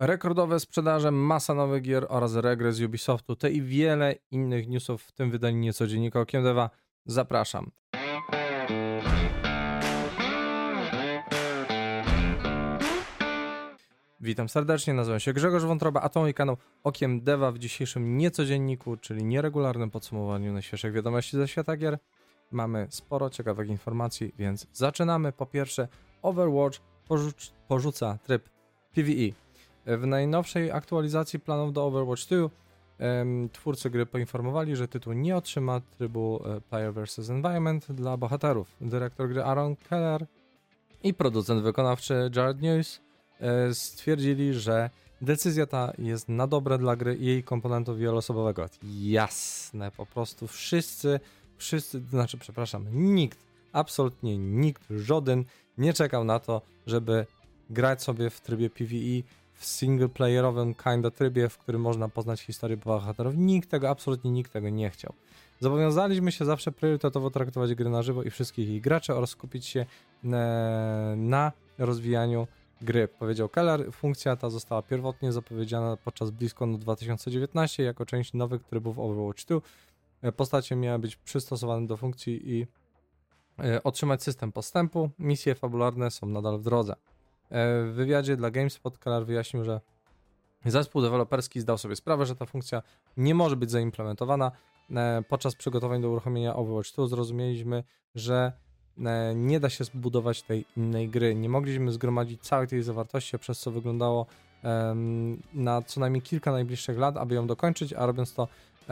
Rekordowe sprzedaże, masa nowych gier oraz regres Ubisoftu, te i wiele innych newsów w tym wydaniu niecodziennika Okiem Deva. Zapraszam. Witam serdecznie, nazywam się Grzegorz Wątroba, a to mój kanał Okiem Deva w dzisiejszym niecodzienniku, czyli nieregularnym podsumowaniu najświeższych wiadomości ze świata gier. Mamy sporo ciekawych informacji, więc zaczynamy. Po pierwsze, Overwatch porzuc porzuca tryb PvE. W najnowszej aktualizacji planów do Overwatch 2 twórcy gry poinformowali, że tytuł nie otrzyma trybu e, Player vs. Environment dla bohaterów. Dyrektor gry Aaron Keller i producent wykonawczy Jared News e, stwierdzili, że decyzja ta jest na dobre dla gry i jej komponentów wieloosobowego. Jasne, po prostu wszyscy, wszyscy, znaczy przepraszam, nikt, absolutnie nikt, żaden nie czekał na to, żeby grać sobie w trybie PvE w singleplayerowym kinda trybie, w którym można poznać historię bohaterów. Nikt tego, absolutnie nikt tego nie chciał. Zobowiązaliśmy się zawsze priorytetowo traktować gry na żywo i wszystkich ich graczy oraz skupić się e, na rozwijaniu gry. Powiedział Keller, funkcja ta została pierwotnie zapowiedziana podczas BlizzConu 2019 jako część nowych trybów Overwatch 2. E, postacie miały być przystosowane do funkcji i e, otrzymać system postępu. Misje fabularne są nadal w drodze. E, w wywiadzie dla GameSpot Keller wyjaśnił, że zespół deweloperski zdał sobie sprawę, że ta funkcja nie może być zaimplementowana. E, podczas przygotowań do uruchomienia Overwatch 2 zrozumieliśmy, że e, nie da się zbudować tej innej gry. Nie mogliśmy zgromadzić całej tej zawartości, przez co wyglądało na co najmniej kilka najbliższych lat, aby ją dokończyć, a robiąc to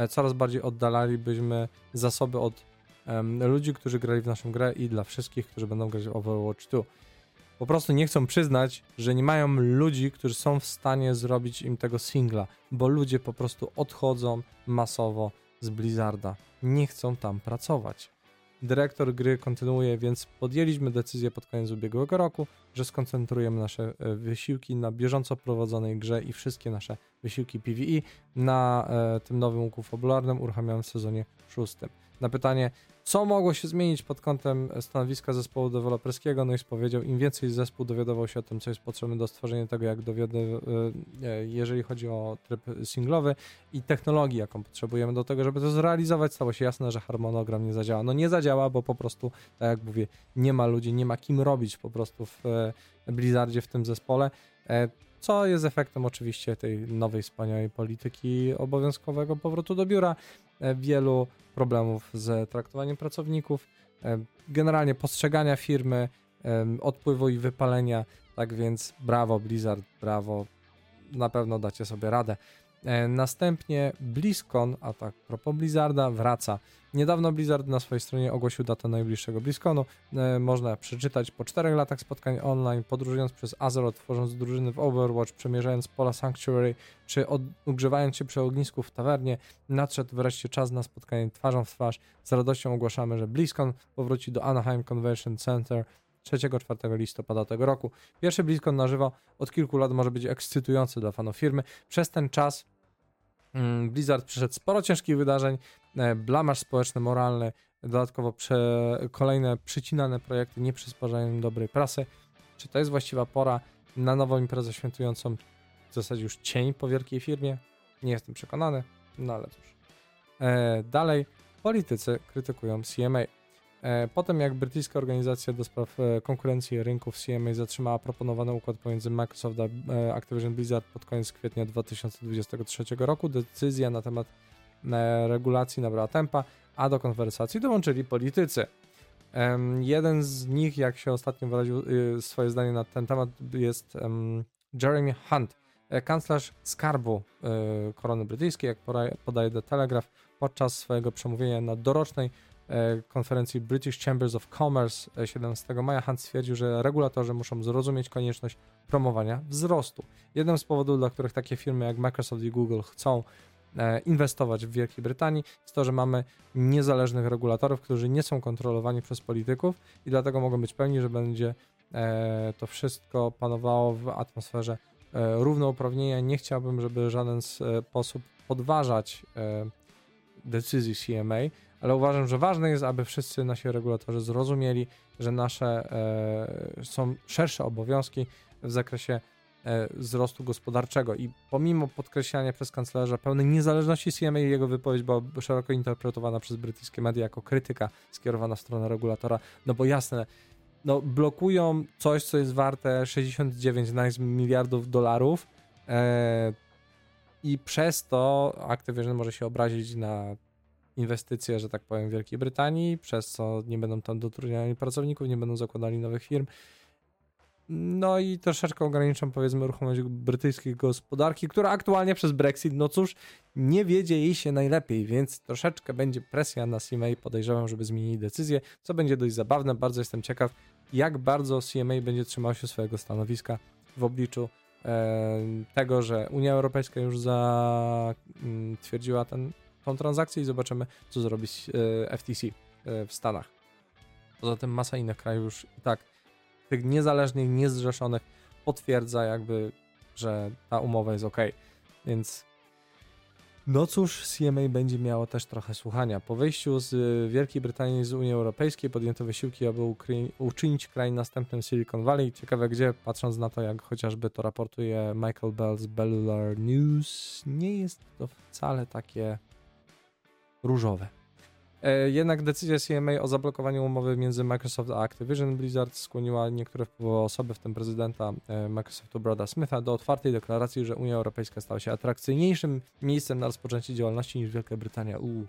coraz bardziej oddalalibyśmy zasoby od ludzi, którzy grali w naszą grę i dla wszystkich, którzy będą grać w Overwatch 2 po prostu nie chcą przyznać, że nie mają ludzi, którzy są w stanie zrobić im tego singla, bo ludzie po prostu odchodzą masowo z Blizzarda. Nie chcą tam pracować. Dyrektor gry kontynuuje, więc podjęliśmy decyzję pod koniec ubiegłego roku, że skoncentrujemy nasze e, wysiłki na bieżąco prowadzonej grze i wszystkie nasze wysiłki PvE na e, tym nowym łuku fabularnym uruchamianym w sezonie szóstym. Na pytanie, co mogło się zmienić pod kątem stanowiska zespołu deweloperskiego? No i powiedział, im więcej zespół dowiadywał się o tym, co jest potrzebne do stworzenia tego, jak dowiady, e, e, jeżeli chodzi o tryb singlowy i technologii, jaką potrzebujemy do tego, żeby to zrealizować, stało się jasne, że harmonogram nie zadziała. No nie zadziała, bo po prostu, tak jak mówię, nie ma ludzi, nie ma kim robić po prostu w e, Blizzardzie, w tym zespole co jest efektem oczywiście tej nowej, wspaniałej polityki obowiązkowego powrotu do biura, wielu problemów z traktowaniem pracowników, generalnie postrzegania firmy, odpływu i wypalenia. Tak więc brawo Blizzard, brawo, na pewno dacie sobie radę. E, następnie BlizzCon, a tak propos Blizzarda, wraca. Niedawno Blizzard na swojej stronie ogłosił datę najbliższego BlizzConu. E, można przeczytać po czterech latach spotkań online, podróżując przez Azeroth, tworząc drużyny w Overwatch, przemierzając pola Sanctuary, czy od, ugrzewając się przy ognisku w tawernie. Nadszedł wreszcie czas na spotkanie twarzą w twarz. Z radością ogłaszamy, że BlizzCon powróci do Anaheim Convention Center 3-4 listopada tego roku. Pierwszy BlizzCon na żywo od kilku lat może być ekscytujący dla fanów firmy. Przez ten czas Blizzard przeszedł sporo ciężkich wydarzeń, e, blamaż społeczny, moralny, dodatkowo prze, kolejne przycinane projekty nie przysparzają dobrej prasy. Czy to jest właściwa pora na nową imprezę świętującą w zasadzie już cień po wielkiej firmie? Nie jestem przekonany, no ale cóż. E, dalej, politycy krytykują CMA. E, potem jak brytyjska organizacja do spraw e, konkurencji rynków CMA zatrzymała proponowany układ pomiędzy Microsoft a e, Activision Blizzard pod koniec kwietnia 2023 roku, decyzja na temat regulacji nabrała tempa, a do konwersacji dołączyli politycy. Jeden z nich, jak się ostatnio wyraził y, swoje zdanie na ten temat, jest Jeremy Hunt, kanclerz skarbu korony brytyjskiej, jak podaje The Telegraph, podczas swojego przemówienia na dorocznej konferencji British Chambers of Commerce 17 e, maja Hunt stwierdził, że regulatorzy muszą zrozumieć konieczność promowania wzrostu. Jednym z powodów, dla których takie firmy jak Microsoft i Google chcą e, inwestować w Wielkiej Brytanii jest to, że mamy niezależnych regulatorów, którzy nie są kontrolowani przez polityków i dlatego mogą być pewni, że będzie to wszystko panowało w atmosferze równouprawnienia. Nie chciałbym, żeby żaden sposób podważać decyzji CMA, ale uważam, że ważne jest, aby wszyscy nasi regulatorzy zrozumieli, że nasze e, są szersze obowiązki w zakresie e, wzrostu gospodarczego. I pomimo podkreślania przez kanclerza pełnej niezależności CMA jego wypowiedź była szeroko interpretowana przez brytyjskie media jako krytyka skierowana w stronę regulatora, no bo jasne, no blokują coś, co jest warte 69 miliardów dolarów e, i przez to Activision może się obrazić na inwestycje, że tak powiem, w Wielkiej Brytanii, przez co nie będą tam dotrudniali pracowników, nie będą zakładali nowych firm. No i troszeczkę ograniczam, powiedzmy, ruchomość brytyjskiej gospodarki, która aktualnie przez Brexit, no cóż, nie wiedzie jej się najlepiej, więc troszeczkę będzie presja na CMA, podejrzewam, żeby zmienili decyzję, co będzie dość zabawne. Bardzo jestem ciekaw, jak bardzo CMA będzie trzymał się swojego stanowiska w obliczu e, tego, że Unia Europejska już zatwierdziła mm, ten tą transakcję i zobaczymy, co zrobi e, FTC e, w Stanach. Poza tym masa innych krajów już i tak tych niezależnych, niezrzeszonych potwierdza jakby, że ta umowa jest ok. Więc no cóż, CMA będzie miało też trochę słuchania. Po wyjściu z Wielkiej Brytanii z Unii Europejskiej podjęto wysiłki, aby uczynić kraj następnym Silicon Valley. Ciekawe gdzie, patrząc na to, jak chociażby to raportuje Michael Bell z Bellular News, nie jest to wcale takie różowe. E, jednak decyzja CMA o zablokowaniu umowy między Microsoft a Activision Blizzard skłoniła niektóre wpływowe osoby, w tym prezydenta e, Microsoftu Brada Smitha, do otwartej deklaracji, że Unia Europejska stała się atrakcyjniejszym miejscem na rozpoczęcie działalności niż Wielka Brytania. Uuu,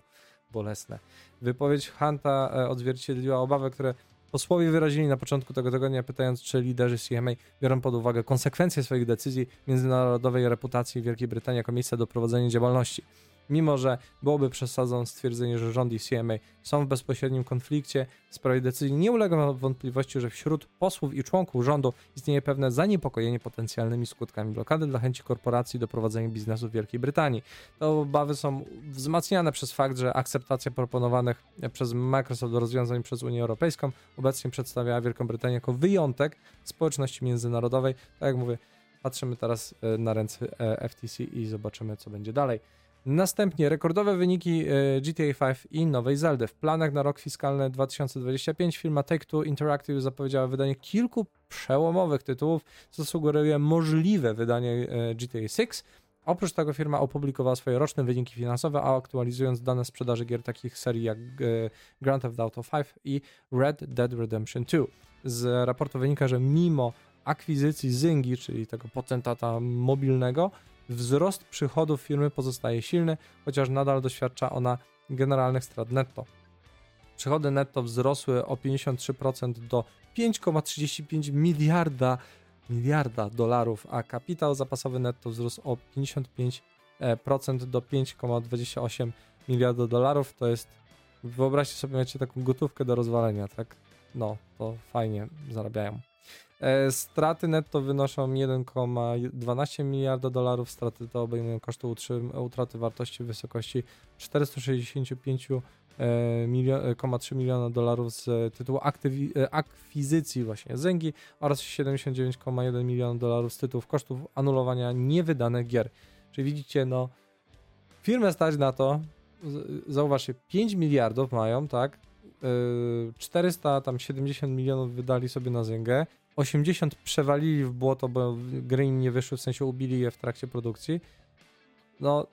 bolesne. Wypowiedź Hunta e, odzwierciedliła obawy, które posłowie wyrazili na początku tego tygodnia, pytając, czy liderzy CMA biorą pod uwagę konsekwencje swoich decyzji międzynarodowej reputacji Wielkiej Brytanii jako miejsca do prowadzenia działalności. Mimo, że byłoby przesadą stwierdzenie, że rząd i CMA są w bezpośrednim konflikcie w sprawie decyzji, nie ulega wątpliwości, że wśród posłów i członków rządu istnieje pewne zaniepokojenie potencjalnymi skutkami blokady dla chęci korporacji do prowadzenia biznesu w Wielkiej Brytanii. Te obawy są wzmacniane przez fakt, że akceptacja proponowanych przez Microsoft rozwiązań przez Unię Europejską obecnie przedstawia Wielką Brytanię jako wyjątek społeczności międzynarodowej. Tak jak mówię, patrzymy teraz e, na ręce e, FTC i zobaczymy, co będzie dalej. Następnie rekordowe wyniki e, GTA 5 i nowej Zeldy. W planach na rok fiskalny 2025 firma Take-Two Interactive zapowiedziała wydanie kilku przełomowych tytułów, co sugeruje możliwe wydanie e, GTA 6. Oprócz tego firma opublikowała swoje roczne wyniki finansowe, a aktualizując dane sprzedaży gier takich serii jak e, Grand Theft Auto 5 i Red Dead Redemption 2. Z raportu wynika, że mimo akwizycji Zyngi, czyli tego potentata mobilnego, Wzrost przychodów firmy pozostaje silny, chociaż nadal doświadcza ona generalnych strat netto. Przychody netto wzrosły o 53% do 5,35 miliarda, miliarda dolarów, a kapitał zapasowy netto wzrósł o 55% do 5,28 miliarda dolarów. To jest, wyobraźcie sobie, macie taką gotówkę do rozwalenia, tak? No, to fajnie zarabiają. E, straty netto wynoszą 1,12 miliarda dolarów. Straty to obejmują koszty utraty wartości w wysokości 465,3 e, miliona dolarów z tytułu e, akwizycji właśnie Zęgi oraz 79,1 miliona dolarów z tytułu kosztów anulowania niewydanych gier. Czyli widzicie, no firmę stać na to, zauważcie, 5 miliardów mają, tak? 470 milionów wydali sobie na Zęgę, 80 przewalili w błoto, bo gry im nie wyszły, w sensie ubili je w trakcie produkcji. No,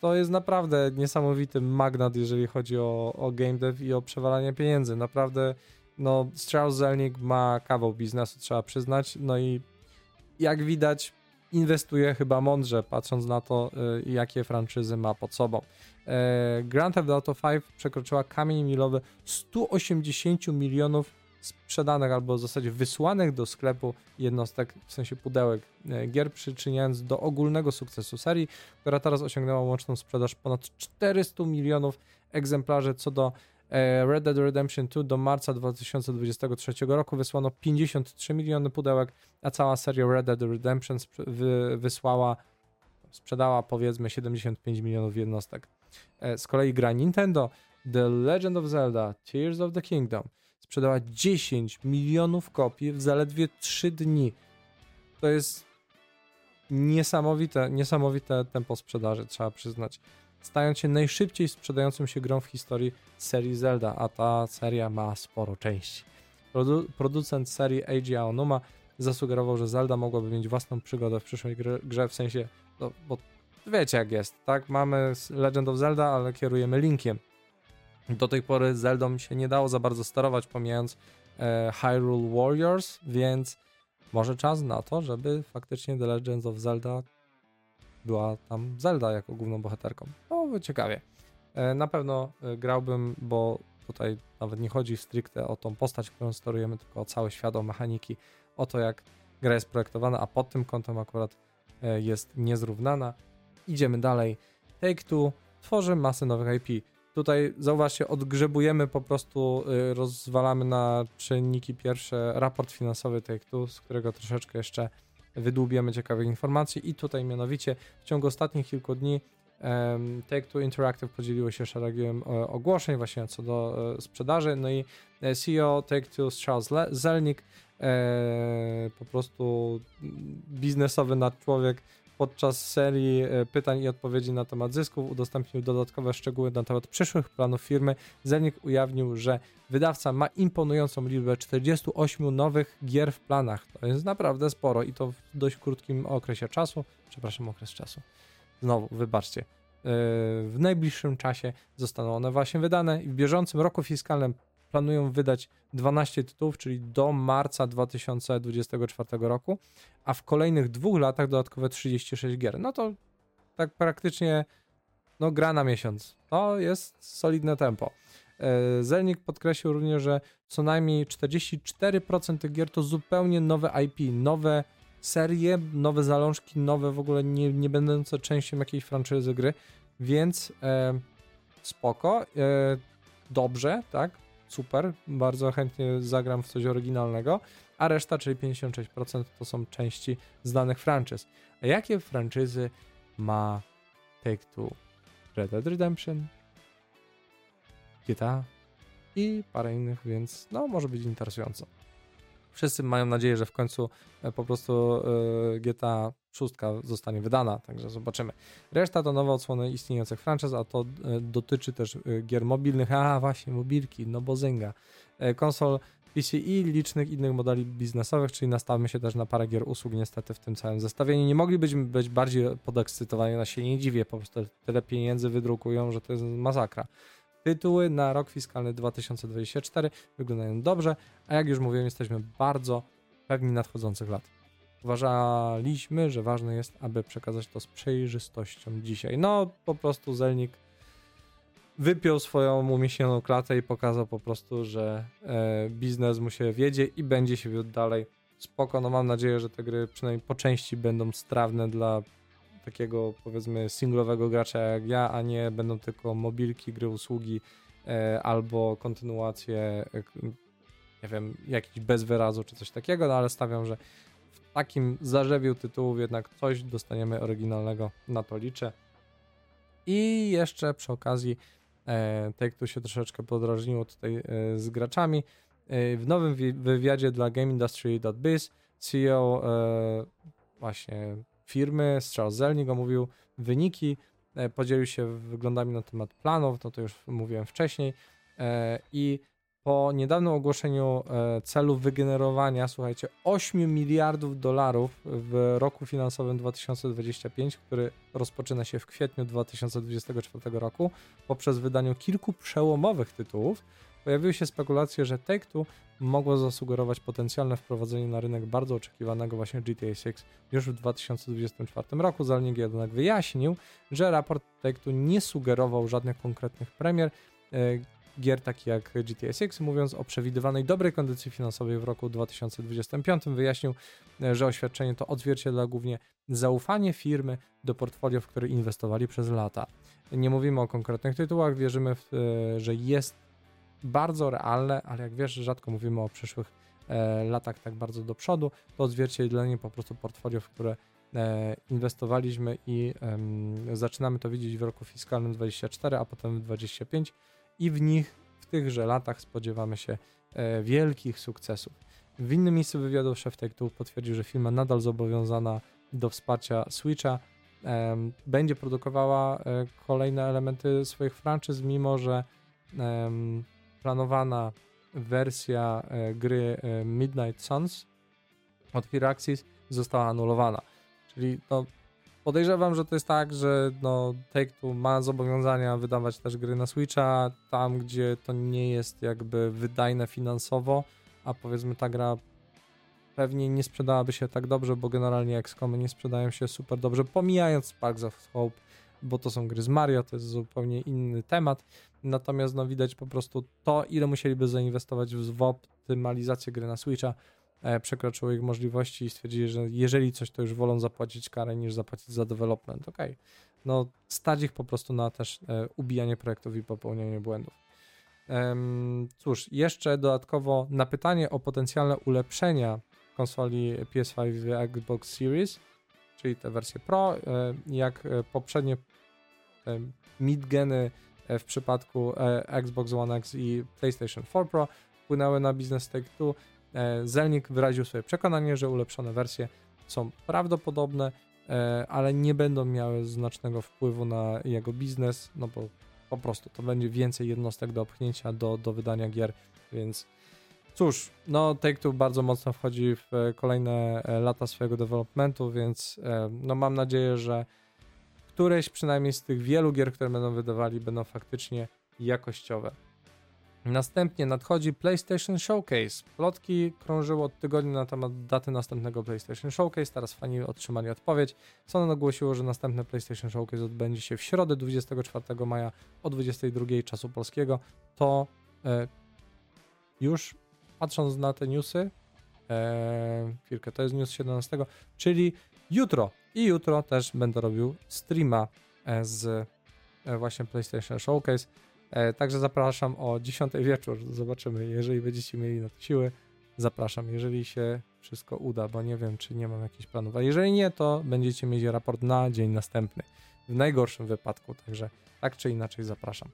to jest naprawdę niesamowity magnat, jeżeli chodzi o, o game dev i o przewalanie pieniędzy. Naprawdę, no, Strauss Zelnick ma kawał biznesu, trzeba przyznać. No i jak widać, inwestuje chyba mądrze, patrząc na to, y, jakie franczyzy ma pod sobą. Y, Grand Theft Auto 5 przekroczyła kamień milowy 180 milionów sprzedanych albo w zasadzie wysłanych do sklepu jednostek, w sensie pudełek e, gier, przyczyniając do ogólnego sukcesu serii, która teraz osiągnęła łączną sprzedaż ponad 400 milionów egzemplarzy, co do e, Red Dead Redemption 2 do marca 2023 roku wysłano 53 miliony pudełek, a cała seria Red Dead Redemption wysłała, sprzedała powiedzmy 75 milionów jednostek. E, z kolei gra Nintendo The Legend of Zelda Tears of the Kingdom sprzedała 10 milionów kopii w zaledwie 3 dni. To jest niesamowite, niesamowite tempo sprzedaży, trzeba przyznać. Stając się najszybciej sprzedającą się grą w historii serii Zelda, a ta seria ma sporo części. Produ producent serii Eiji Aonuma zasugerował, że Zelda mogłaby mieć własną przygodę w przyszłej grze, w sensie, no, bo wiecie jak jest, tak? Mamy Legend of Zelda, ale kierujemy Linkiem. Do tej pory Zeldą się nie dało za bardzo sterować, pomijając e, Hyrule Warriors, więc może czas na to, żeby faktycznie The Legends of Zelda była tam Zelda jako główną bohaterką. No, ciekawie. E, na pewno e, grałbym, bo tutaj nawet nie chodzi stricte o tą postać, którą sterujemy, tylko o cały świat, o mechaniki, o to jak gra jest projektowana, a pod tym kątem akurat e, jest niezrównana. Idziemy dalej. Take-Two tworzy masę nowych IP. Tutaj zauważcie, odgrzebujemy po prostu, rozwalamy na czynniki pierwsze raport finansowy Take-Two, z którego troszeczkę jeszcze wydłubiemy ciekawych informacji. I tutaj mianowicie w ciągu ostatnich kilku dni Take-Two Interactive podzieliło się szeregiem e, ogłoszeń właśnie co do e, sprzedaży, no i e, CEO Take-Two Charles Le Zelnick e, po prostu biznesowy nadczłowiek podczas serii e, pytań i odpowiedzi na temat zysków udostępnił dodatkowe szczegóły na temat przyszłych planów firmy. Zelnik ujawnił, że wydawca ma imponującą liczbę 48 nowych gier w planach. To jest naprawdę sporo i to w dość krótkim okresie czasu. Przepraszam, okres czasu. Znowu, wybaczcie. E, w najbliższym czasie zostaną one właśnie wydane i w bieżącym roku fiskalnym planują wydać 12 tytułów, czyli do marca 2024 roku, a w kolejnych dwóch latach dodatkowe 36 gier. No to tak praktycznie no, gra na miesiąc. To jest solidne tempo. E, Zelnik podkreślił również, że co najmniej 44% tych gier to zupełnie nowe IP, nowe serie, nowe zalążki, nowe w ogóle nie, nie będące częścią jakiejś franczyzy gry, więc e, spoko, e, dobrze, tak? Super, bardzo chętnie zagram w coś oryginalnego, a reszta, czyli 56% to są części znanych franczyz. A jakie franczyzy ma Take-Two? Red Dead Redemption, GTA i parę innych, więc no może być interesująco. Wszyscy mają nadzieję, że w końcu e, po prostu e, GTA szóstka zostanie wydana, także zobaczymy. Reszta to nowe odsłony istniejących franczyz, a to e, dotyczy też gier mobilnych, a właśnie mobilki, no bo zynga, konsol PC i licznych innych modeli biznesowych, czyli nastawmy się też na parę gier usług niestety w tym całym zestawieniu. Nie moglibyśmy być bardziej podekscytowani, na się nie dziwię, po prostu tyle pieniędzy wydrukują, że to jest masakra. Tytuły na rok fiskalny 2024 wyglądają dobrze, a jak już mówiłem, jesteśmy bardzo pewni nadchodzących lat. Uważaliśmy, że ważne jest, aby przekazać to z przejrzystością dzisiaj. No, po prostu Zelnik wypiął swoją umieśnioną klatę i pokazał po prostu, że e, biznes mu się wiedzie i będzie się wiódł dalej. Spoko, no mam nadzieję, że te gry przynajmniej po części będą strawne dla takiego powiedzmy singlowego gracza jak ja, a nie będą tylko mobilki, gry, usługi e, albo kontynuacje, e, nie wiem, jakiś bez wyrazu czy coś takiego, no ale stawiam, że takim zarzewiu tytułów jednak coś dostaniemy oryginalnego, na to liczę. I jeszcze przy okazji e, tej, kto się troszeczkę podrażniło tutaj e, z graczami, e, w nowym wywiadzie dla GameIndustry.biz CEO e, właśnie firmy, z Charles Zelnick omówił wyniki, e, podzielił się wyglądami na temat planów, no to już mówiłem wcześniej e, i po niedawnym ogłoszeniu e, celu wygenerowania, słuchajcie, 8 miliardów dolarów w roku finansowym 2025, który rozpoczyna się w kwietniu 2024 roku, poprzez wydaniu kilku przełomowych tytułów, pojawiły się spekulacje, że Take-Two mogło zasugerować potencjalne wprowadzenie na rynek bardzo oczekiwanego właśnie GTA 6 już w 2024 roku. Zalnik jednak wyjaśnił, że raport Take-Two nie sugerował żadnych konkretnych premier e, gier takich jak GTA 6, mówiąc o przewidywanej dobrej kondycji finansowej w roku 2025. Wyjaśnił, e, że oświadczenie to odzwierciedla głównie zaufanie firmy do portfolio, w które inwestowali przez lata. Nie mówimy o konkretnych tytułach, wierzymy, w, e, że jest bardzo realne, ale jak wiesz, rzadko mówimy o przyszłych e, latach tak bardzo do przodu, to odzwierciedlenie po prostu portfolio, w które inwestowaliśmy i e, zaczynamy to widzieć w roku fiskalnym 24, a potem w 25 i w nich, w tychże latach spodziewamy się e, wielkich sukcesów. W innym miejscu wywiadu szef Take-Two potwierdził, że firma nadal zobowiązana do wsparcia Switcha będzie produkowała e, kolejne elementy swoich franczyz, mimo że planowana wersja e, gry Midnight Suns od Firaxis została anulowana. Czyli no, podejrzewam, że to jest tak, że no, Take-Two ma zobowiązania wydawać też gry na Switcha, tam gdzie to nie jest jakby wydajne finansowo, a powiedzmy ta gra pewnie nie sprzedałaby się tak dobrze, bo generalnie XCOMy nie sprzedają się super dobrze, pomijając Sparks of Hope, bo to są gry z Mario, to jest zupełnie inny temat. Natomiast no, widać po prostu to, ile musieliby zainwestować w optymalizację gry na Switcha, przekroczyło ich możliwości i stwierdzili, że jeżeli coś, to już wolą zapłacić karę niż zapłacić za development. Okay. no stać ich po prostu na też e, ubijanie projektów i popełnianie błędów. Cóż, jeszcze dodatkowo na pytanie o potencjalne ulepszenia konsoli PS5 i Xbox Series, czyli te wersje Pro, e, jak e, poprzednie mid-geny e, w przypadku Xbox One X i PlayStation 4 Pro wpłynęły na biznes Take-Two. Zelnik wyraził swoje przekonanie, że ulepszone wersje są prawdopodobne, ale nie będą miały znacznego wpływu na jego biznes, no bo po prostu to będzie więcej jednostek do opchnięcia do, do wydania gier, więc Cóż, no Take-Two bardzo mocno wchodzi w e, kolejne e, lata swojego developmentu, więc e, no mam nadzieję, że któreś przynajmniej z tych wielu gier, które będą wydawali, będą faktycznie jakościowe. Następnie nadchodzi PlayStation Showcase. Plotki krążyły od tygodnia na temat daty następnego PlayStation Showcase. Teraz fani otrzymali odpowiedź. Sony ogłosiło, że następne PlayStation Showcase odbędzie się w środę 24 maja o 22 czasu polskiego. To e, już patrząc na te newsy, e, chwilkę, to jest news 17, czyli jutro i jutro też będę robił streama e, z e, właśnie PlayStation Showcase. E, także zapraszam o 10 wieczór. Zobaczymy, jeżeli będziecie mieli na to siły. Zapraszam, jeżeli się wszystko uda, bo nie wiem, czy nie mam jakichś planów. A jeżeli nie, to będziecie mieć raport na dzień następny. W najgorszym wypadku, także tak czy inaczej zapraszam. E,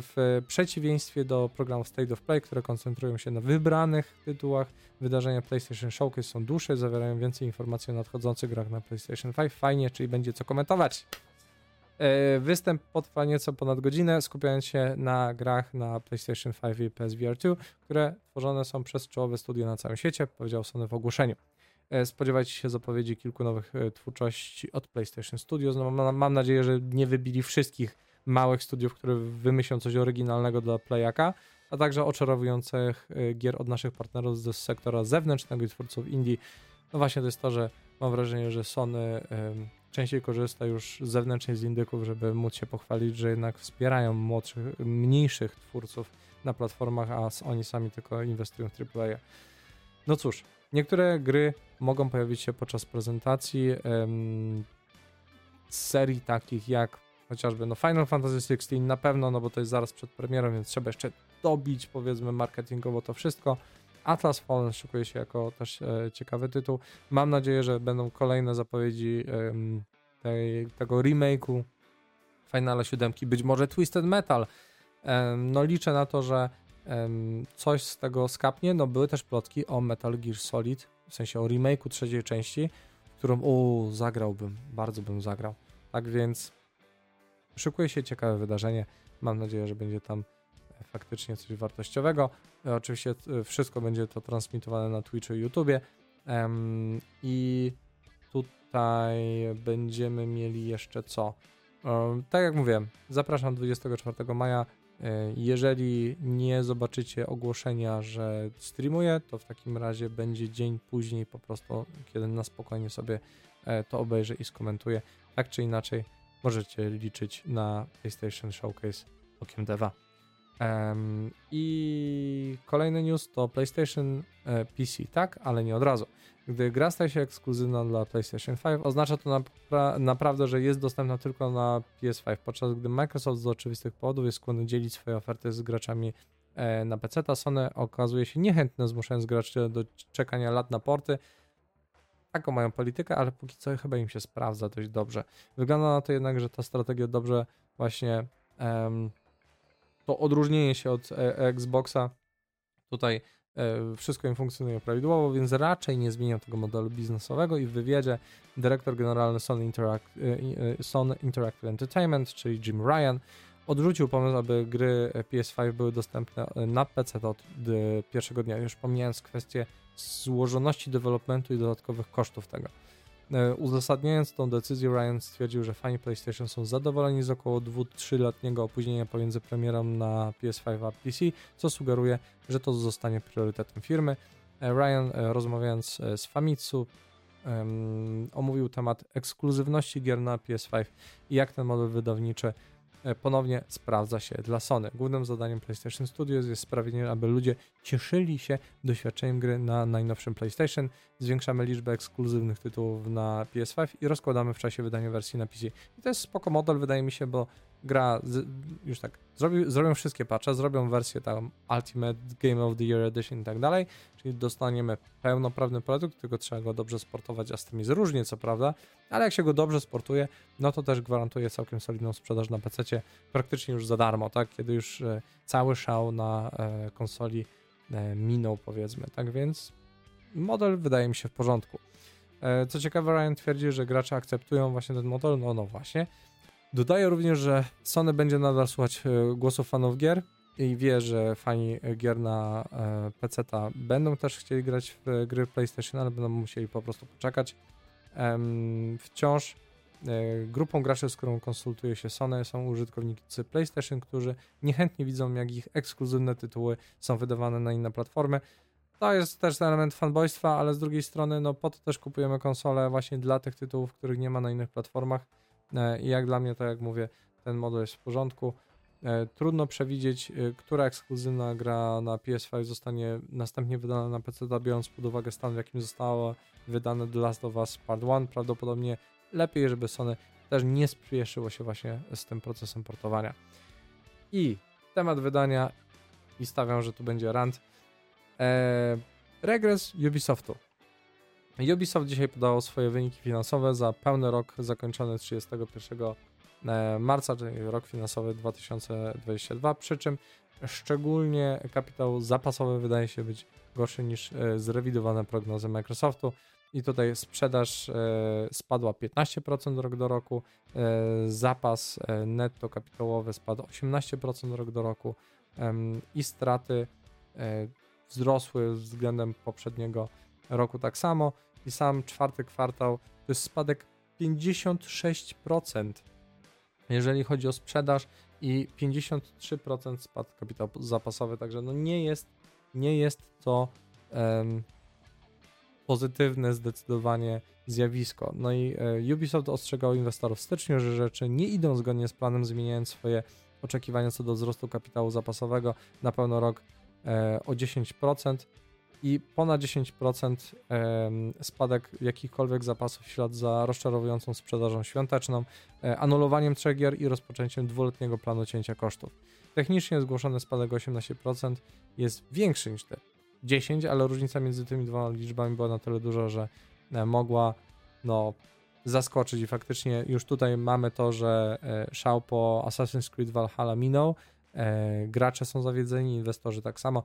w przeciwieństwie do programów State of Play, które koncentrują się na wybranych tytułach, wydarzenia PlayStation Showcase są dłuższe, zawierają więcej informacji o nadchodzących grach na PlayStation 5. Fajnie, czyli będzie co komentować. E, występ potrwa nieco ponad godzinę, skupiając się na grach na PlayStation 5 i PSVR 2, które tworzone są przez czołowe studio na całym świecie, powiedział Sony w ogłoszeniu. E, spodziewajcie się zapowiedzi kilku nowych twórczości od PlayStation Studios. No, mam, nadzieję, że nie wybili wszystkich małych studiów, które wymyślą coś oryginalnego dla Playaka, a także oczarowujących gier od naszych partnerów z sektora zewnętrznego i twórców indie. No właśnie to jest to, że mam wrażenie, że Sony częściej korzysta już zewnętrznie z indyków, żeby móc się pochwalić, że jednak wspierają młodszych, mniejszych twórców na platformach, a oni sami tylko inwestują w AAA. No cóż, niektóre gry mogą pojawić się podczas prezentacji serii takich jak chociażby no Final Fantasy XVI na pewno, no bo to jest zaraz przed premierą, więc trzeba jeszcze dobić powiedzmy marketingowo to wszystko. Atlas Fallen szykuje się jako też e, ciekawy tytuł. Mam nadzieję, że będą kolejne zapowiedzi tej, tego remake'u Finala 7, być może Twisted Metal. No liczę na to, że coś z tego skapnie. No były też plotki o Metal Gear Solid, w sensie o remake'u trzeciej części, którą o, zagrałbym, bardzo bym zagrał. Tak więc Szykuje się ciekawe wydarzenie. Mam nadzieję, że będzie tam faktycznie coś wartościowego. E, oczywiście e, wszystko będzie to transmitowane na Twitchu i YouTubie. I tutaj będziemy mieli jeszcze co? Tak jak mówiłem, zapraszam 24 maja. Jeżeli nie zobaczycie ogłoszenia, że streamuję, to w takim razie będzie dzień później po prostu, kiedy na spokojnie sobie to obejrzę i skomentuję. Tak czy inaczej, możecie liczyć na PlayStation Showcase okiem deva. Um, I kolejny news to PlayStation e, PC, tak, ale nie od razu. Gdy gra staje się ekskluzywna dla PlayStation 5, oznacza to napra naprawdę, że jest dostępna tylko na PS5, podczas gdy Microsoft z oczywistych powodów jest skłonny dzielić swoje oferty z graczami e, na PC, ta Sony okazuje się niechętne, zmuszając graczy do czekania lat na porty, taką mają politykę, ale póki co chyba im się sprawdza dość dobrze. Wygląda na to jednak, że ta strategia dobrze właśnie um, to odróżnienie się od e Xboxa tutaj e, wszystko im funkcjonuje prawidłowo, więc raczej nie zmienią tego modelu biznesowego i w wywiadzie dyrektor generalny Sony, e Sony Interactive Entertainment, czyli Jim Ryan, odrzucił pomysł, aby gry PS5 były dostępne na PC od pierwszego dnia, już pomijając kwestię złożoności developmentu i dodatkowych kosztów tego. E, uzasadniając tą decyzję, Ryan stwierdził, że fani PlayStation są zadowoleni z około 2-3-letniego opóźnienia pomiędzy premierą na PS5 a PC, co sugeruje, że to zostanie priorytetem firmy. E, Ryan, e, rozmawiając z Famitsu, omówił temat ekskluzywności gier na PS5 i jak ten model wydawniczy ponownie sprawdza się dla Sony. Głównym zadaniem PlayStation Studios jest sprawienie, aby ludzie cieszyli się doświadczeniem gry na najnowszym PlayStation. Zwiększamy liczbę ekskluzywnych tytułów na PS5 i rozkładamy w czasie wydania wersji na PC. I to jest spoko model, wydaje mi się, bo gra z, już tak zrobi, zrobią wszystkie patche, zrobią wersję tam Ultimate Game of the Year Edition i tak dalej, czyli dostaniemy pełnoprawny produkt, tylko trzeba go dobrze sportować, a z tym jest różnie co prawda, ale jak się go dobrze sportuje, no to też gwarantuje całkiem solidną sprzedaż na PC praktycznie już za darmo, tak, kiedy już e, cały szał na e, konsoli e, minął powiedzmy, tak więc model wydaje mi się w porządku. Co ciekawe, Ryan twierdzi, że gracze akceptują właśnie ten model, no no właśnie, Dodaję również, że Sony będzie nadal słuchać e, głosów fanów gier i wie, że fani gier na e, PC będą też chcieli grać w gry PlayStation, ale będą musieli po prostu poczekać. Wciąż e, grupą graczy, z którą konsultuje się Sony, są użytkownicy PlayStation, którzy niechętnie widzą, jak ich ekskluzywne tytuły są wydawane na inne platformy. To jest też element fanboystwa, ale z drugiej strony, no po to też kupujemy konsole właśnie dla tych tytułów, których nie ma na innych platformach E, I jak dla mnie, to jak mówię, ten model jest w porządku. E, trudno przewidzieć, e, która ekskluzywna gra na PS5 zostanie następnie wydana na PC, biorąc pod uwagę stan, w jakim zostało wydane The Last of Us Part 1. Prawdopodobnie lepiej, żeby Sony też nie spieszyło się właśnie z tym procesem portowania. I temat wydania, i stawiam, że tu będzie rant. Eee, regres Ubisoftu. Ubisoft dzisiaj podało swoje wyniki finansowe za pełny rok zakończony 31 e, marca, czyli rok finansowy 2022, przy czym szczególnie kapitał zapasowy wydaje się być gorszy niż e, zrewidowane prognozy Microsoftu. I tutaj sprzedaż e, spadła 15% rok do roku, zapas netto kapitałowy spadł 18% rok do roku i straty wzrosły względem poprzedniego roku tak samo i sam czwarty kwartał to jest spadek 56%, jeżeli chodzi o sprzedaż i 53% spadł kapitał zapasowy, także no nie jest, nie jest to um, pozytywne zdecydowanie zjawisko. No i e, Ubisoft ostrzegał inwestorów w styczniu, że rzeczy nie idą zgodnie z planem, zmieniając swoje oczekiwania co do wzrostu kapitału zapasowego na pełno rok e, o 10% i ponad 10% spadek jakichkolwiek zapasów w ślad za rozczarowującą sprzedażą świąteczną, e, anulowaniem trzech gier i rozpoczęciem dwuletniego planu cięcia kosztów. Technicznie zgłoszony spadek 18% jest większy niż te 10, ale różnica między tymi dwoma liczbami była na tyle duża, że e, mogła no, zaskoczyć i faktycznie już tutaj mamy to, że e, szał po Assassin's Creed Valhalla minął, gracze są zawiedzeni, inwestorzy tak samo.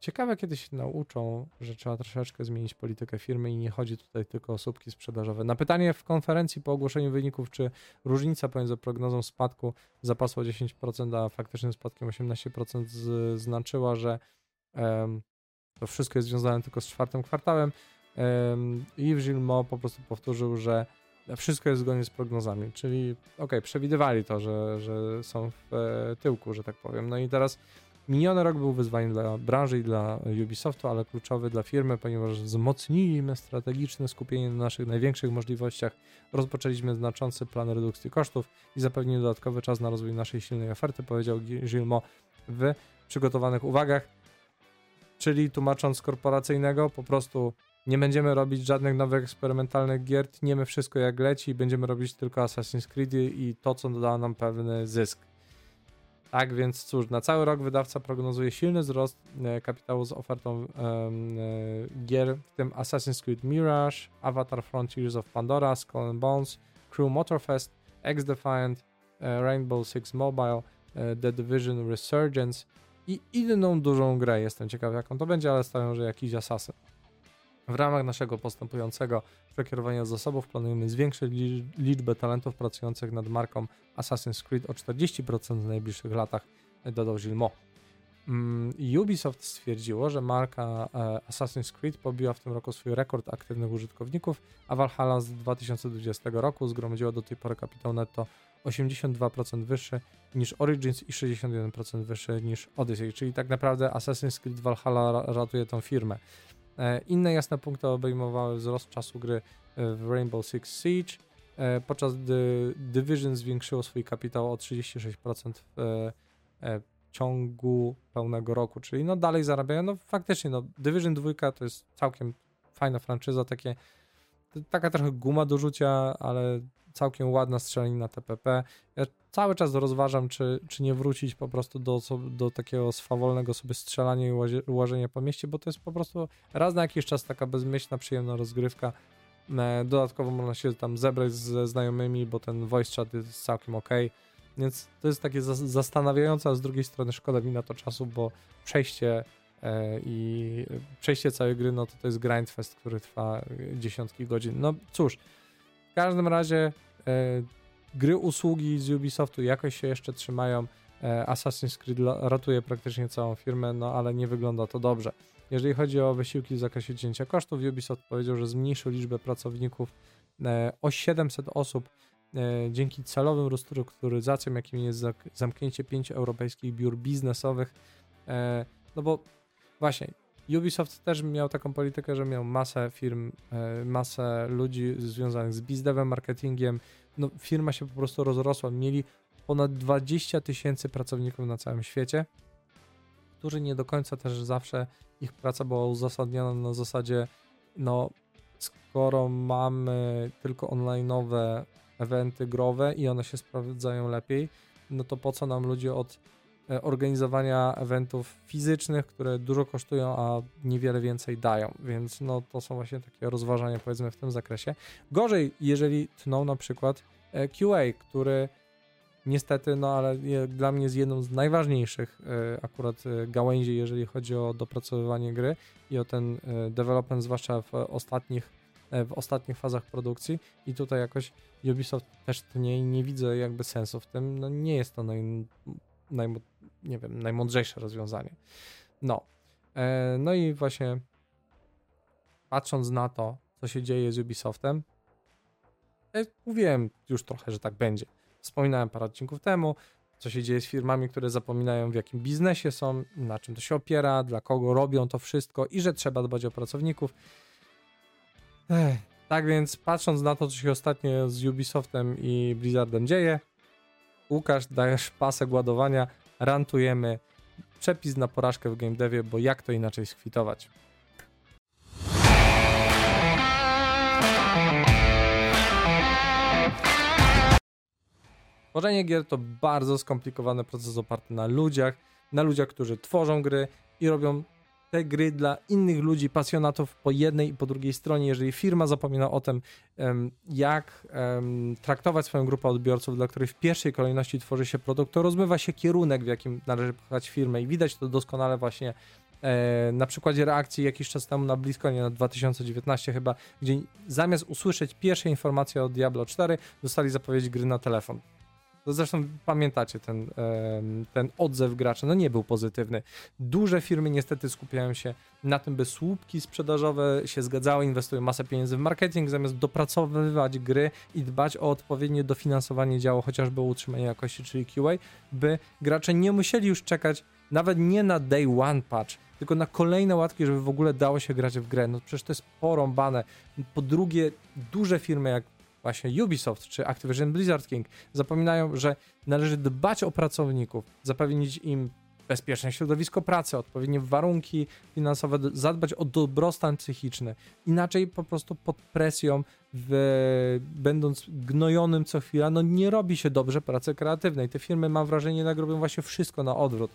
Ciekawe, kiedy się nauczą, że trzeba troszeczkę zmienić politykę firmy i nie chodzi tutaj tylko o słupki sprzedażowe. Na pytanie w konferencji po ogłoszeniu wyników, czy różnica pomiędzy prognozą spadku zapasu o 10%, a faktycznym spadkiem 18% z, znaczyła, że um, to wszystko jest związane tylko z czwartym kwartałem. Um, Yves Gilmot po prostu powtórzył, że wszystko jest zgodnie z prognozami, czyli ok, przewidywali to, że, że są w e, tyłku, że tak powiem. No i teraz Miniony rok był wyzwaniem dla branży i dla Ubisoftu, ale kluczowy dla firmy, ponieważ wzmocniliśmy strategiczne skupienie na naszych największych możliwościach, rozpoczęliśmy znaczący plan redukcji kosztów i zapewnili dodatkowy czas na rozwój naszej silnej oferty, powiedział Gilmo w przygotowanych uwagach. Czyli tłumacząc korporacyjnego, po prostu nie będziemy robić żadnych nowych eksperymentalnych gier, tniemy wszystko jak leci i będziemy robić tylko Assassin's Creed i to, co da nam pewny zysk. Tak więc cóż, na cały rok wydawca prognozuje silny wzrost e, kapitału z ofertą e, gier, w tym Assassin's Creed Mirage, Avatar Frontiers of Pandora, Skull and Bones, Crew Motorfest, X-Defiant, e, Rainbow Six Mobile, The Division Resurgence i inną dużą grę. Jestem ciekaw jaką to będzie, ale stawiam, że jakiś Assassin. W ramach naszego postępującego przekierowania zasobów planujemy zwiększyć liczbę talentów pracujących nad marką Assassin's Creed o 40% w najbliższych latach, dodał Gilmo. Mm, Ubisoft stwierdziło, że marka e, Assassin's Creed pobiła w tym roku swój rekord aktywnych użytkowników, a Valhalla z 2020 roku zgromadziła do tej pory kapitał netto 82% wyższy niż Origins i 61% wyższy niż Odyssey, czyli tak naprawdę Assassin's Creed Valhalla ratuje tą firmę. E, inne jasne punkty obejmowały wzrost czasu gry w Rainbow Six Siege, e, podczas gdy Division zwiększyło swój kapitał o 36% w ciągu pełnego roku, czyli no dalej zarabiają, no faktycznie, no Division 2 to jest całkiem fajna franczyza, takie taka trochę guma do rzucia, ale całkiem ładna strzelanina TPP. Ja cały czas rozważam, czy, czy nie wrócić po prostu do, do takiego swawolnego sobie strzelania i łażenia po mieście, bo to jest po prostu raz na jakiś czas taka bezmyślna, przyjemna rozgrywka. E, dodatkowo można się tam zebrać ze znajomymi, bo ten voice chat jest całkiem ok. Więc to jest takie zastanawiające, a z drugiej strony szkoda mi na to czasu, bo przejście e, i przejście całej gry, no to to jest grindfest, który trwa dziesiątki godzin. No cóż, w każdym razie e, gry, usługi z Ubisoftu jakoś się jeszcze trzymają. E, Assassin's Creed ratuje praktycznie całą firmę, no ale nie wygląda to dobrze. Jeżeli chodzi o wysiłki w zakresie cięcia kosztów, Ubisoft powiedział, że zmniejszył liczbę pracowników e, o 700 osób e, dzięki celowym restrukturyzacjom, jakim jest zamknięcie pięciu europejskich biur biznesowych. E, no bo właśnie, Ubisoft też miał taką politykę, że miał masę firm, e, masę ludzi związanych z bizdevem, marketingiem. No, firma się po prostu rozrosła. Mieli ponad 20 tysięcy pracowników na całym świecie, którzy nie do końca też zawsze ich praca była uzasadniona na zasadzie, no, skoro mamy tylko online'owe eventy growe i one się sprawdzają lepiej, no to po co nam ludzie od organizowania eventów fizycznych, które dużo kosztują, a niewiele więcej dają, więc no to są właśnie takie rozważania powiedzmy w tym zakresie. Gorzej, jeżeli tną na przykład e, QA, który niestety, no ale dla mnie jest jedną z najważniejszych e, akurat gałęzi, jeżeli chodzi o dopracowywanie gry i o ten development, zwłaszcza w ostatnich w ostatnich fazach produkcji. I tutaj jakoś Ubisoft też nie, nie widzę jakby sensu w tym, no nie jest to naj, naj, nie wiem, najmądrzejsze rozwiązanie. No. E, no i właśnie patrząc na to, co się dzieje z Ubisoftem, ja mówiłem już trochę, że tak będzie. Wspominałem parę odcinków temu, co się dzieje z firmami, które zapominają w jakim biznesie są, na czym to się opiera, dla kogo robią to wszystko i że trzeba dbać o pracowników. Ech, tak więc patrząc na to, co się ostatnio z Ubisoftem i Blizzardem dzieje, Łukasz, dajesz pasek ładowania, rantujemy. Przepis na porażkę w game devie, bo jak to inaczej skwitować? Tworzenie gier to bardzo skomplikowany proces oparty na ludziach, na ludziach, którzy tworzą gry i robią te gry dla innych ludzi, pasjonatów po jednej i po drugiej stronie. Jeżeli firma zapomina o tym, jak traktować swoją grupę odbiorców, dla której w pierwszej kolejności tworzy się produkt, to rozmywa się kierunek, w jakim należy pchać firmę i widać to doskonale właśnie e, na przykładzie reakcji jakiś czas temu na nie na 2019 chyba, gdzie zamiast usłyszeć pierwsze informacje o Diablo 4, dostali zapowiedź gry na telefon. To zresztą pamiętacie ten, ten odzew graczy, no nie był pozytywny. Duże firmy niestety skupiają się na tym, by słupki sprzedażowe się zgadzały, inwestują masę pieniędzy w marketing, zamiast dopracowywać gry i dbać o odpowiednie dofinansowanie działu, chociażby utrzymanie jakości, czyli QA, by gracze nie musieli już czekać nawet nie na day one patch, tylko na kolejne łatki, żeby w ogóle dało się grać w grę. No przecież to jest porąbane. Po drugie, duże firmy jak właśnie Ubisoft czy Activision Blizzard King zapominają, że należy dbać o pracowników, zapewnić im bezpieczne środowisko pracy, odpowiednie warunki finansowe, zadbać o dobrostan psychiczny. Inaczej po prostu pod presją, w, będąc gnojonym co chwila, no nie robi się dobrze pracy kreatywnej. Te firmy, mam wrażenie, jednak robią właśnie wszystko na odwrót.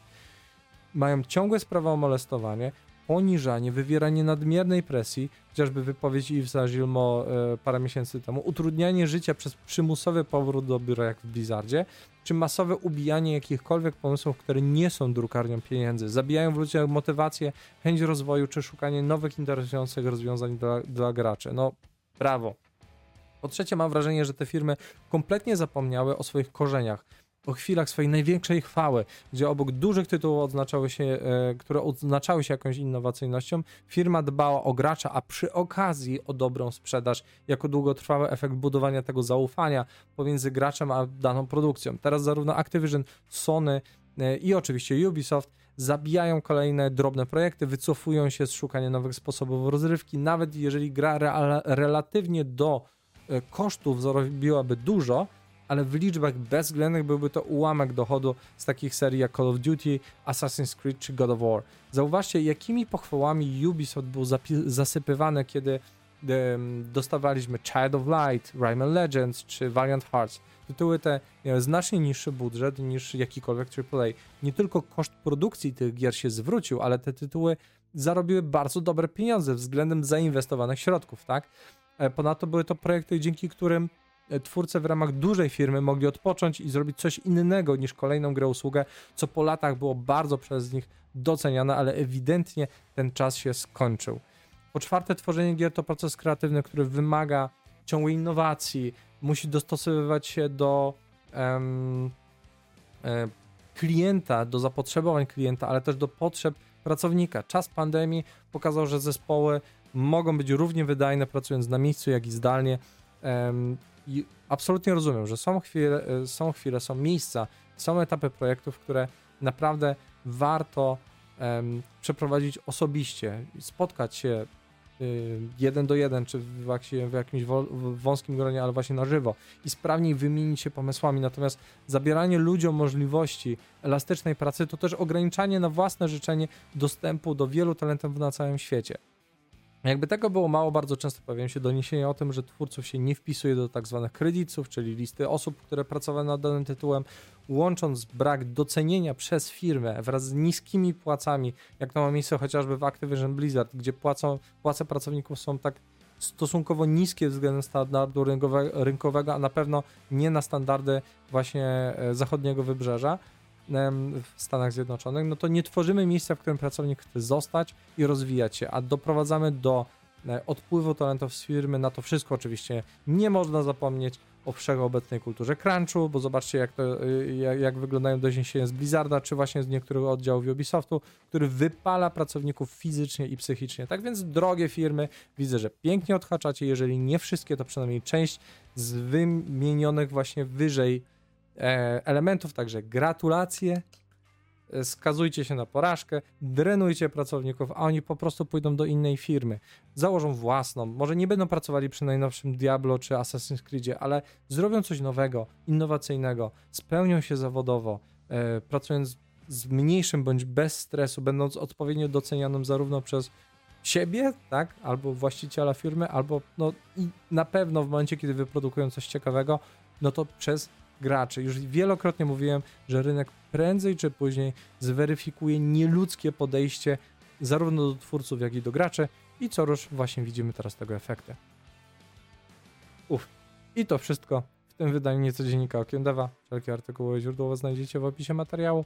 Mają ciągłe sprawy o molestowanie, poniżanie, wywieranie nadmiernej presji, chociażby wypowiedź Yvesa Gilmo e, parę miesięcy temu, utrudnianie życia przez przymusowy powrót do biura jak w Blizzardzie, czy masowe ubijanie jakichkolwiek pomysłów, które nie są drukarnią pieniędzy, zabijają w ludziach motywację, chęć rozwoju, czy szukanie nowych, interesujących rozwiązań dla, dla graczy. No, brawo. Po trzecie, mam wrażenie, że te firmy kompletnie zapomniały o swoich korzeniach o chwilach swojej największej chwały, gdzie obok dużych tytułów odznaczały się, e, które odznaczały się jakąś innowacyjnością, firma dbała o gracza, a przy okazji o dobrą sprzedaż, jako długotrwały efekt budowania tego zaufania pomiędzy graczem a daną produkcją. Teraz zarówno Activision, Sony e, i oczywiście Ubisoft zabijają kolejne drobne projekty, wycofują się z szukania nowych sposobów rozrywki, nawet jeżeli gra relatywnie do e, kosztów zarobiłaby dużo, ale w liczbach bezwzględnych byłby to ułamek dochodu z takich serii jak Call of Duty, Assassin's Creed czy God of War. Zauważcie, jakimi pochwałami Ubisoft był zasypywany, kiedy dostawaliśmy Child of Light, Rayman Legends czy Valiant Hearts. Tytuły te miały znacznie niższy budżet niż jakikolwiek AAA. Nie tylko koszt produkcji tych gier się zwrócił, ale te tytuły zarobiły bardzo dobre pieniądze względem zainwestowanych środków, tak? E, ponadto były to projekty, dzięki którym twórcy w ramach dużej firmy mogli odpocząć i zrobić coś innego niż kolejną grę usługę, co po latach było bardzo przez nich doceniane, ale ewidentnie ten czas się skończył. Po czwarte, tworzenie gier to proces kreatywny, który wymaga ciągłej innowacji, musi dostosowywać się do e, klienta, do zapotrzebowań klienta, ale też do potrzeb pracownika. Czas pandemii pokazał, że zespoły mogą być równie wydajne pracując na miejscu, jak i zdalnie. Um, i absolutnie rozumiem, że są chwile, e, są chwile, są miejsca, są etapy projektów, które naprawdę warto um, przeprowadzić osobiście, spotkać się y, jeden do jeden, czy w, w jakimś wąskim gronie, ale właśnie na żywo i sprawniej wymienić się pomysłami. Natomiast zabieranie ludziom możliwości elastycznej pracy to też ograniczanie na własne życzenie dostępu do wielu talentów na całym świecie. Jakby tego było mało, bardzo często pojawiają się doniesienia o tym, że twórców się nie wpisuje do tak zwanych kredytów, czyli listy osób, które pracowały nad danym tytułem, łącząc brak docenienia przez firmę wraz z niskimi płacami, jak to ma miejsce chociażby w Activision Blizzard, gdzie płacą, płace pracowników są tak stosunkowo niskie względem standardu rynkowego, a na pewno nie na standardy właśnie e, zachodniego wybrzeża w Stanach Zjednoczonych, no to nie tworzymy miejsca, w którym pracownik chce zostać i rozwijać się, a doprowadzamy do e, odpływu talentów z firmy. Na to wszystko oczywiście nie można zapomnieć o wszechobecnej kulturze crunchu, bo zobaczcie jak, to, e, jak, jak wyglądają doniesienia z Blizzarda, czy właśnie z niektórych oddziałów Ubisoftu, który wypala pracowników fizycznie i psychicznie. Tak więc drogie firmy, widzę, że pięknie odhaczacie, jeżeli nie wszystkie, to przynajmniej część z wymienionych właśnie wyżej elementów, także gratulacje, e, skazujcie się na porażkę, drenujcie pracowników, a oni po prostu pójdą do innej firmy, założą własną, może nie będą pracowali przy najnowszym Diablo czy Assassin's Creedzie, ale zrobią coś nowego, innowacyjnego, spełnią się zawodowo, e, pracując z mniejszym bądź bez stresu, będąc odpowiednio docenianym zarówno przez siebie, tak, albo właściciela firmy, albo no i na pewno w momencie, kiedy wyprodukują coś ciekawego, no to przez graczy. Już wielokrotnie mówiłem, że rynek prędzej czy później zweryfikuje nieludzkie podejście zarówno do twórców, jak i do graczy i co już właśnie widzimy teraz tego efekty. Uf. I to wszystko w tym wydaniu niecodziennika Okiem Deva. Wszelkie artykuły źródłowe znajdziecie w opisie materiału.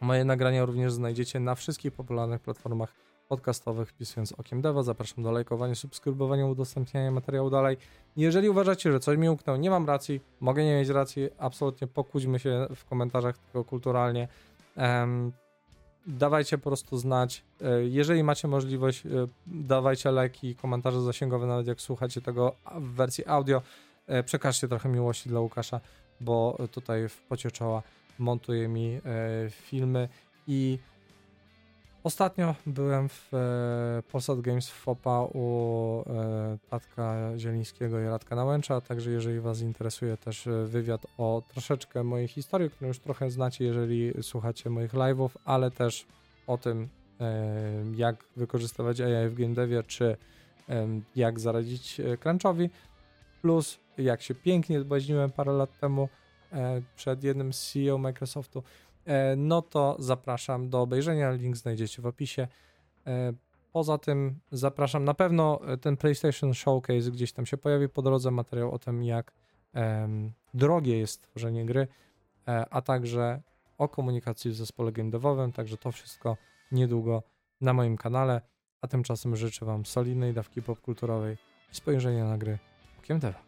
Moje nagrania również znajdziecie na wszystkich popularnych platformach podcastowych wpisując Okiem Deva. Zapraszam do lajkowania, subskrybowania, udostępniania materiału dalej. Jeżeli uważacie, że coś mi umknęło, nie mam racji, mogę nie mieć racji, absolutnie pokłóćmy się w komentarzach tylko kulturalnie. Um, dawajcie po prostu znać. E, jeżeli macie możliwość, e, dawajcie lajki, komentarze zasięgowe, nawet jak słuchacie tego w wersji audio. E, przekażcie trochę miłości dla Łukasza, bo tutaj w pocie czoła montuje mi filmy i Ostatnio byłem w e, Polsat Games w FOPA u e, Tatka Zielińskiego i Radka Nałęcza, także jeżeli Was interesuje też e, wywiad o troszeczkę mojej historii, którą już trochę znacie, jeżeli słuchacie moich live'ów, ale też o tym, e, jak wykorzystywać AI w game devie, czy jak zaradzić e, crunchowi, plus jak się pięknie zbłaźniłem parę lat temu e, przed jednym CEO Microsoftu, no to zapraszam do obejrzenia. Link znajdziecie w opisie. E, Poza tym zapraszam, na pewno e, ten PlayStation Showcase gdzieś tam się pojawi po drodze materiał o tym, jak drogie jest tworzenie gry, e, a także o komunikacji w zespole game także to wszystko niedługo na moim kanale, a tymczasem życzę Wam solidnej dawki popkulturowej i spojrzenia na gry okiem deva.